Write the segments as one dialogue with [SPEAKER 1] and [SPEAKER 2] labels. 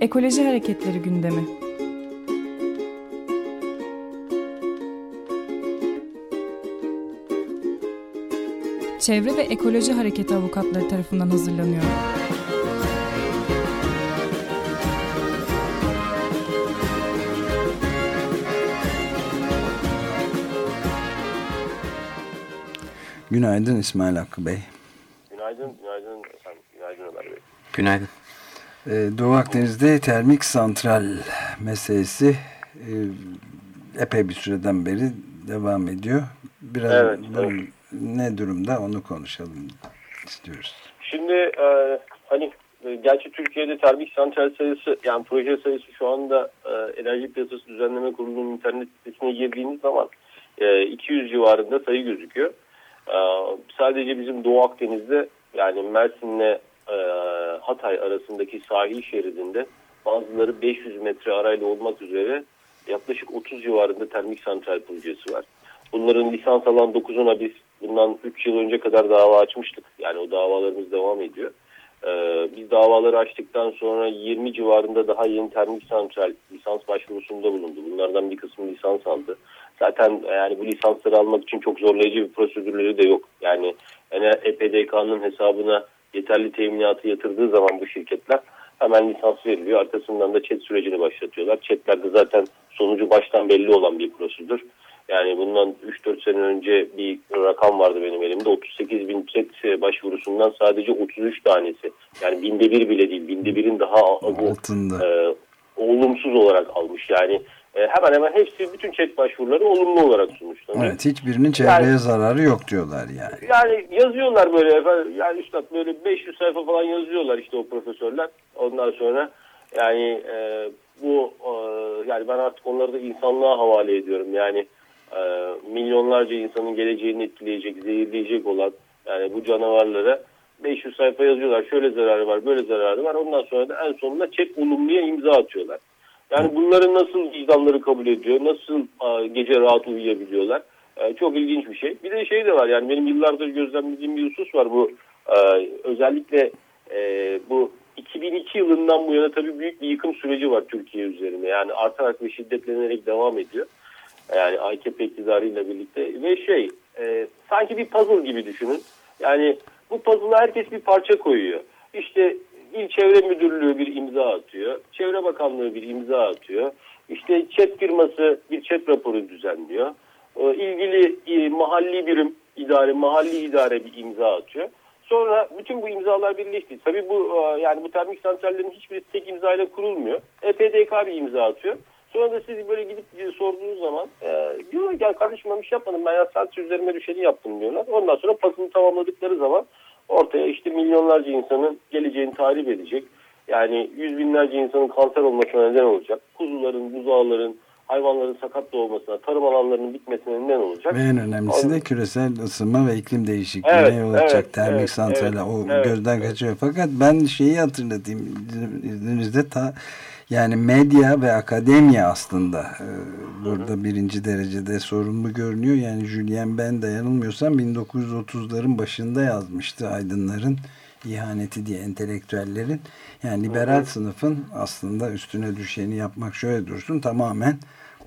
[SPEAKER 1] Ekoloji Hareketleri gündemi. Çevre ve Ekoloji Hareketi avukatları tarafından hazırlanıyor.
[SPEAKER 2] Günaydın İsmail Hakkı Bey.
[SPEAKER 3] Günaydın, günaydın efendim. Günaydın Ömer Bey.
[SPEAKER 4] Günaydın.
[SPEAKER 2] Ee, Doğu Akdeniz'de termik santral meselesi e, epey bir süreden beri devam ediyor. Biraz
[SPEAKER 3] Evet,
[SPEAKER 2] bu
[SPEAKER 3] evet.
[SPEAKER 2] ne durumda onu konuşalım istiyoruz.
[SPEAKER 3] Şimdi e, hani e, gerçi Türkiye'de termik santral sayısı yani proje sayısı şu anda e, Enerji Piyasası Düzenleme Kurulu'nun internet sitesine girdiğiniz zaman e, 200 civarında sayı gözüküyor. E, sadece bizim Doğu Akdeniz'de yani Mersin'le e, Hatay arasındaki sahil şeridinde bazıları 500 metre arayla olmak üzere yaklaşık 30 civarında termik santral projesi var. Bunların lisans alan 9'una biz bundan 3 yıl önce kadar dava açmıştık. Yani o davalarımız devam ediyor. Ee, biz davaları açtıktan sonra 20 civarında daha yeni termik santral lisans başvurusunda bulundu. Bunlardan bir kısmı lisans aldı. Zaten yani bu lisansları almak için çok zorlayıcı bir prosedürleri de yok. Yani EPDK'nın hesabına yeterli teminatı yatırdığı zaman bu şirketler hemen lisans veriliyor. Arkasından da çet sürecini başlatıyorlar. Çetlerde zaten sonucu baştan belli olan bir prosedür. Yani bundan 3-4 sene önce bir rakam vardı benim elimde. 38 bin çet başvurusundan sadece 33 tanesi. Yani binde bir bile değil. Binde birin daha
[SPEAKER 2] Altında.
[SPEAKER 3] e, olumsuz olarak almış. Yani e, hemen hemen hepsi bütün çet başvuruları olumlu olarak sonuçlanıyor.
[SPEAKER 2] Evet hiçbirinin çevreye
[SPEAKER 3] Yani-
[SPEAKER 2] zararı yok diyorlar yani.
[SPEAKER 3] Yani yazıyorlar böyle efendim, yani üstad böyle 500 sayfa falan yazıyorlar işte o profesörler. Ondan sonra yani e, bu e, yani ben artık onları da insanlığa havale ediyorum. Yani e, milyonlarca insanın geleceğini etkileyecek, zehirleyecek olan yani bu canavarlara 500 sayfa yazıyorlar. Şöyle zararı var, böyle zararı var. Ondan sonra da en sonunda çek olumluya imza atıyorlar. Yani bunların nasıl vicdanları kabul ediyor, nasıl e, gece rahat uyuyabiliyorlar. E, çok ilginç bir şey. Bir de şey de var yani benim yıllardır gözlemlediğim bir husus var bu e, özellikle bu 2002 yılından bu yana tabii büyük bir yıkım süreci var Türkiye üzerinde. Yani artarak ve şiddetlenerek devam ediyor. Yani AKP iktidarıyla birlikte ve şey e, sanki bir puzzle gibi düşünün. Yani bu puzzle'a herkes bir parça koyuyor. İşte İl Çevre Müdürlüğü bir imza atıyor. Çevre Bakanlığı bir imza atıyor. İşte ÇED firması bir ÇED raporu düzenliyor. E, ilgili e, mahalli birim idare, mahalli idare bir imza atıyor. Sonra bütün bu imzalar birleşti. Tabii bu e, yani bu termik santrallerin hiçbiri tek imzayla kurulmuyor. EPDK bir imza atıyor. Sonra da siz böyle gidip sorduğunuz zaman e, diyorlar ki "Ya kardeşim ben bir şey yapmadım ben ya sadece üzerime düşeni yaptım diyorlar. Ondan sonra pasını tamamladıkları zaman ortaya işte milyonlarca insanın geleceğini tahrip edecek. Yani yüz binlerce insanın kanser olmasına neden olacak. Kuzuların, buzağların, hayvanların sakat doğmasına, tarım alanlarının bitmesine neden olacak.
[SPEAKER 2] Ve en önemlisi de
[SPEAKER 3] Onu-
[SPEAKER 2] küresel ısınma ve iklim değişikliğine
[SPEAKER 3] Evet,
[SPEAKER 2] yol açacak
[SPEAKER 3] evet,
[SPEAKER 2] termik
[SPEAKER 3] evet,
[SPEAKER 2] santraller
[SPEAKER 3] evet,
[SPEAKER 2] o
[SPEAKER 3] evet,
[SPEAKER 2] gözden
[SPEAKER 3] evet.
[SPEAKER 2] kaçıyor. Fakat ben şeyi hatırlatayım izninizde ta yani medya ve akademiya aslında e, burada birinci derecede sorumlu görünüyor. Yani Julien Ben de yanılmıyorsam 1930'ların başında yazmıştı aydınların ihaneti diye entelektüellerin. Yani liberal sınıfın aslında üstüne düşeni yapmak şöyle dursun tamamen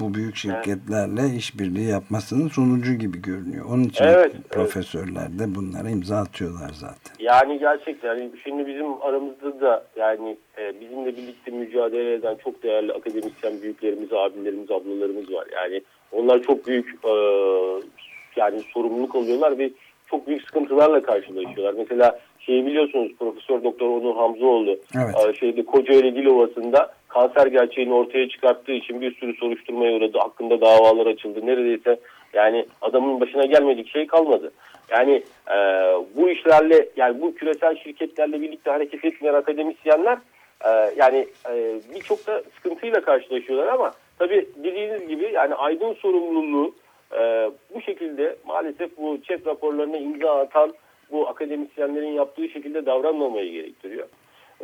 [SPEAKER 2] bu büyük şirketlerle işbirliği yapmasının sonucu gibi görünüyor. Onun için
[SPEAKER 3] Evet, evet.
[SPEAKER 2] profesörler de bunlara imza atıyorlar zaten.
[SPEAKER 3] Yani gerçekten şimdi bizim aramızda da yani e, bizimle birlikte mücadele eden çok değerli akademisyen büyüklerimiz, abilerimiz, ablalarımız var. Yani onlar çok büyük e, yani sorumluluk alıyorlar ve çok büyük sıkıntılarla karşılaşıyorlar. Mesela şeyi biliyorsunuz Profesör Doktor Onur Hamzoğlu
[SPEAKER 2] Evet.
[SPEAKER 3] e, şeyde Kocaeli Dilovası'nda kanser gerçeğini ortaya çıkarttığı için bir sürü soruşturmaya uğradı. Hakkında davalar açıldı. Neredeyse yani adamın başına gelmedik şey kalmadı. Yani e, bu işlerle yani bu küresel şirketlerle birlikte hareket etmeyen akademisyenler e, yani e, birçok da sıkıntıyla karşılaşıyorlar ama tabii dediğiniz gibi yani aydın sorumluluğu e, bu şekilde maalesef bu chat raporlarına imza atan bu akademisyenlerin yaptığı şekilde davranmamayı gerektiriyor.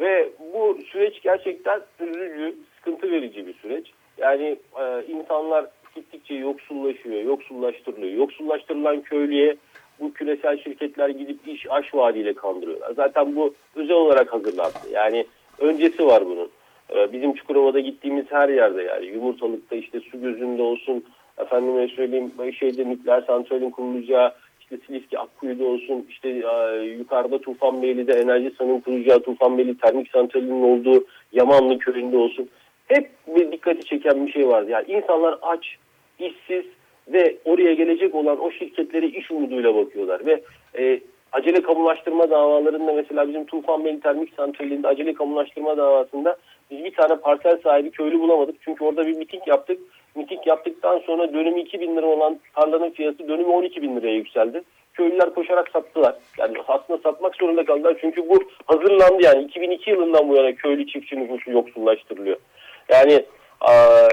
[SPEAKER 3] Ve bu süreç gerçekten üzücü, sıkıntı verici bir süreç. Yani e, insanlar gittikçe yoksullaşıyor, yoksullaştırılıyor. Yoksullaştırılan köylüye bu küresel şirketler gidip iş aş vaadiyle kandırıyorlar. Zaten bu özel olarak hazırlandı. Yani öncesi var bunun. E, bizim Çukurova'da gittiğimiz her yerde yani yumurtalıkta işte su gözünde olsun efendime söyleyeyim şeyde nükleer santralin kurulacağı işte Silifke Akkuyu'da olsun işte e, yukarıda Tufanbeyli'de Enerji San'ın kuracağı Tufanbeyli termik santralinin olduğu Yamanlı köyünde olsun hep bir dikkati çeken bir şey vardı. Yani insanlar aç, işsiz ve oraya gelecek olan o şirketlere iş umuduyla bakıyorlar ve e, acele kamulaştırma davalarında mesela bizim Tufanbeyli Termik Santrali'nde acele kamulaştırma davasında biz bir tane parsel sahibi köylü bulamadık. Çünkü orada bir miting yaptık. Miting yaptıktan sonra dönümü 2 bin lira olan tarlanın fiyatı dönümü 12 bin liraya yükseldi. Köylüler koşarak sattılar. Yani aslında satmak zorunda kaldılar. Çünkü bu hazırlandı yani 2002 yılından bu yana köylü çiftçi nüfusu yoksullaştırılıyor. Yani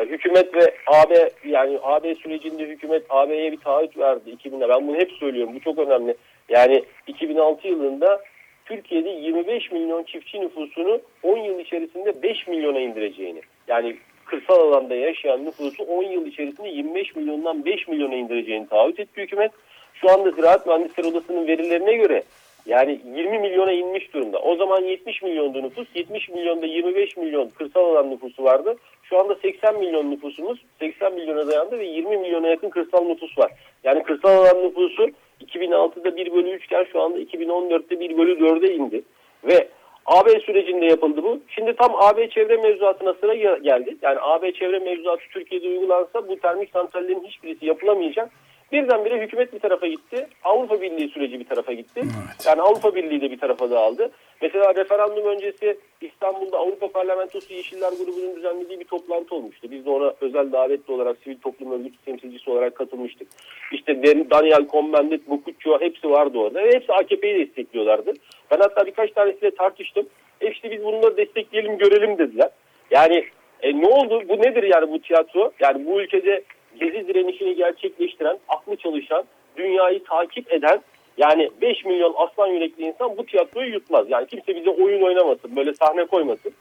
[SPEAKER 3] hükümet ve AB yani AB sürecinde hükümet AB'ye bir taahhüt verdi 2000'de. Ben bunu hep söylüyorum. Bu çok önemli. Yani 2006 yılında Türkiye'de 25 milyon çiftçi nüfusunu 10 yıl içerisinde 5 milyona indireceğini. Yani kırsal alanda yaşayan nüfusu 10 yıl içerisinde 25 milyondan 5 milyona indireceğini taahhüt etti hükümet. Şu anda Ziraat Mühendisleri Odası'nın verilerine göre yani 20 milyona inmiş durumda. O zaman 70 milyondu nüfus. 70 milyonda 25 milyon kırsal alan nüfusu vardı. Şu anda 80 milyon nüfusumuz 80 milyona dayandı ve 20 milyona yakın kırsal nüfus var. Yani kırsal alan nüfusu 2006'da 1 bölü 3 iken şu anda 2014'te 1 bölü 4'e indi. Ve AB sürecinde yapıldı bu. Şimdi tam AB çevre mevzuatına sıra geldi. Yani AB çevre mevzuatı Türkiye'de uygulansa bu termik santrallerin hiçbirisi yapılamayacak. Birdenbire hükümet bir tarafa gitti. Avrupa Birliği süreci bir tarafa gitti. Evet. Yani Avrupa Birliği de bir tarafa dağıldı. Mesela referandum öncesi İstanbul'da Avrupa Parlamentosu Yeşiller grubunun düzenlediği bir toplantı olmuştu. Biz de ona özel davetli olarak sivil toplum örgütü temsilcisi olarak katılmıştık. İşte Daniel Cohn-Bendit, Bukutçu hepsi vardı orada ve hepsi AKP'yi destekliyorlardı. Ben hatta birkaç tanesiyle tartıştım. E işte biz bunları destekleyelim görelim dediler. Yani e, ne oldu? Bu nedir yani bu tiyatro? Yani bu ülkede gezi direnişini gerçekleştiren, aklı çalışan, dünyayı takip eden yani 5 milyon aslan yürekli insan bu tiyatroyu yutmaz. Yani kimse bize oyun oynamasın, böyle sahne koymasın.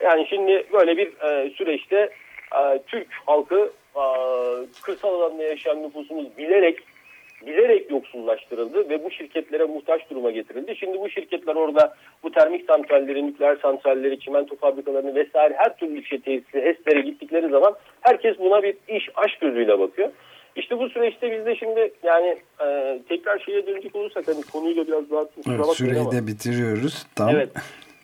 [SPEAKER 3] Yani şimdi böyle bir e, süreçte e, Türk halkı e, kırsal alanda yaşayan nüfusumuz bilerek bilerek yoksullaştırıldı ve bu şirketlere muhtaç duruma getirildi. Şimdi bu şirketler orada bu termik santralleri, nükleer santralleri, çimento fabrikalarını vesaire her türlü şey tesisi, HES'lere gittikleri zaman herkes buna bir iş, aş gözüyle bakıyor. İşte bu süreçte biz de şimdi yani e, tekrar şeye dönecek olursak hani konuyla biraz daha
[SPEAKER 2] evet, süreyi de bitiriyoruz. Tam
[SPEAKER 3] evet.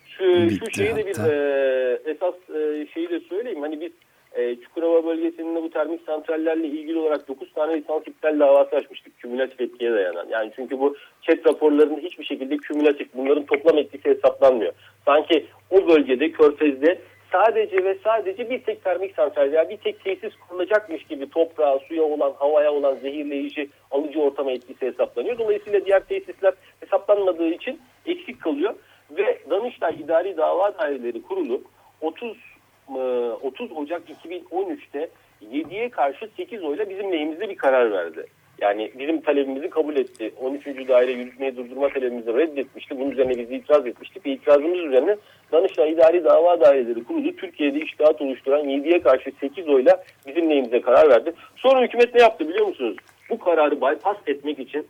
[SPEAKER 3] Şu, şu şeyi de bir e, esas e, şeyi de söyleyeyim. Hani biz e, Çukurova bölgesinde bu termik santrallerle ilgili olarak 9 tane lisans iptal davası açmıştık. Kümülatif etkiye dayanan. Yani çünkü bu chat raporlarında hiçbir şekilde kümülatif bunların toplam etkisi hesaplanmıyor. Sanki o bölgede Körfez'de sadece ve sadece bir tek termik santral yani bir tek tesis kurulacakmış gibi toprağa, suya olan, havaya olan zehirleyici alıcı ortama etkisi hesaplanıyor. Dolayısıyla diğer tesisler hesaplanmadığı için eksik kalıyor ve Danıştay İdari Dava Daireleri Kurulu 30 30 e, Ocak 2013'te 7'ye karşı 8 oyla bizim lehimizde bir karar verdi. Yani bizim talebimizi kabul etti. 13. daire yürütmeyi durdurma talebimizi reddetmişti. Bunun üzerine biz itiraz etmiştik. Ve itirazımız üzerine Danıştay İdari Dava Daireleri Kurulu Türkiye'de iştihat oluşturan 7'ye karşı 8 oyla bizim lehimize karar verdi. Sonra hükümet ne yaptı biliyor musunuz? Bu kararı bypass etmek için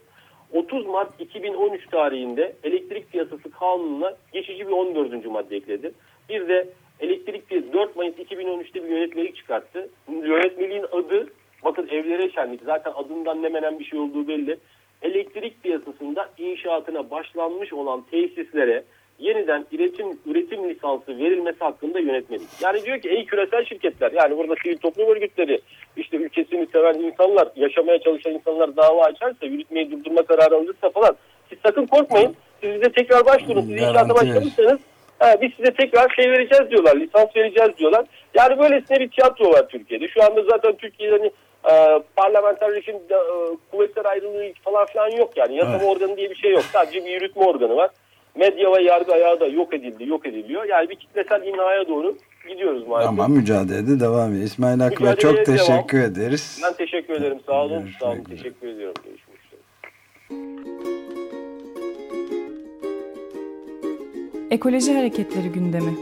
[SPEAKER 3] 30 Mart 2013 tarihinde elektrik piyasası kanununa geçici bir 14. madde ekledi. Bir de elektrik piyasası 4 Mayıs 2013'te bir yönetmelik çıkarttı. Yönetmeliğin adı bakın evlere şenlik zaten adından ne menen bir şey olduğu belli. Elektrik piyasasında inşaatına başlanmış olan tesislere yeniden üretim üretim lisansı verilmesi hakkında yönetmelik. Yani diyor ki ey küresel şirketler yani burada sivil toplum örgütleri işte ülkesini seven insanlar yaşamaya çalışan insanlar dava açarsa yürütmeyi durdurma kararı alırsa falan siz sakın korkmayın. Siz bize tekrar başvurun. Siz inşaata başlamışsanız Ha, biz size tekrar şey vereceğiz diyorlar, lisans vereceğiz diyorlar. Yani böylesine bir tiyatro var Türkiye'de. Şu anda zaten Türkiye'de hani, e, parlamenter rejim e, kuvvetler ayrılığı falan filan yok yani. Yasama evet. organı diye bir şey yok. Sadece bir yürütme organı var. Medya ve yargı ayağı da yok edildi, yok ediliyor. Yani bir kitlesel imhaya doğru gidiyoruz maalesef.
[SPEAKER 2] Ama mücadelede devam ediyor. İsmail Akba çok teşekkür devam. ederiz.
[SPEAKER 3] Ben teşekkür ederim. Sağ olun. Görüşmek Sağ olun. Teşekkür ediyorum. Görüşmek
[SPEAKER 1] Ekoloji Hareketleri gündemi.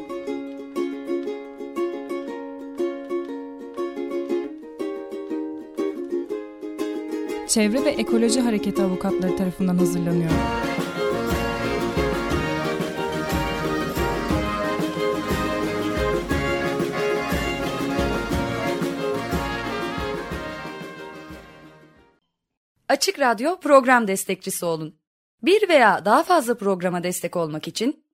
[SPEAKER 1] Çevre ve Ekoloji Hareketi avukatları tarafından hazırlanıyor.
[SPEAKER 4] Açık Radyo program destekçisi olun. Bir veya daha fazla programa destek olmak için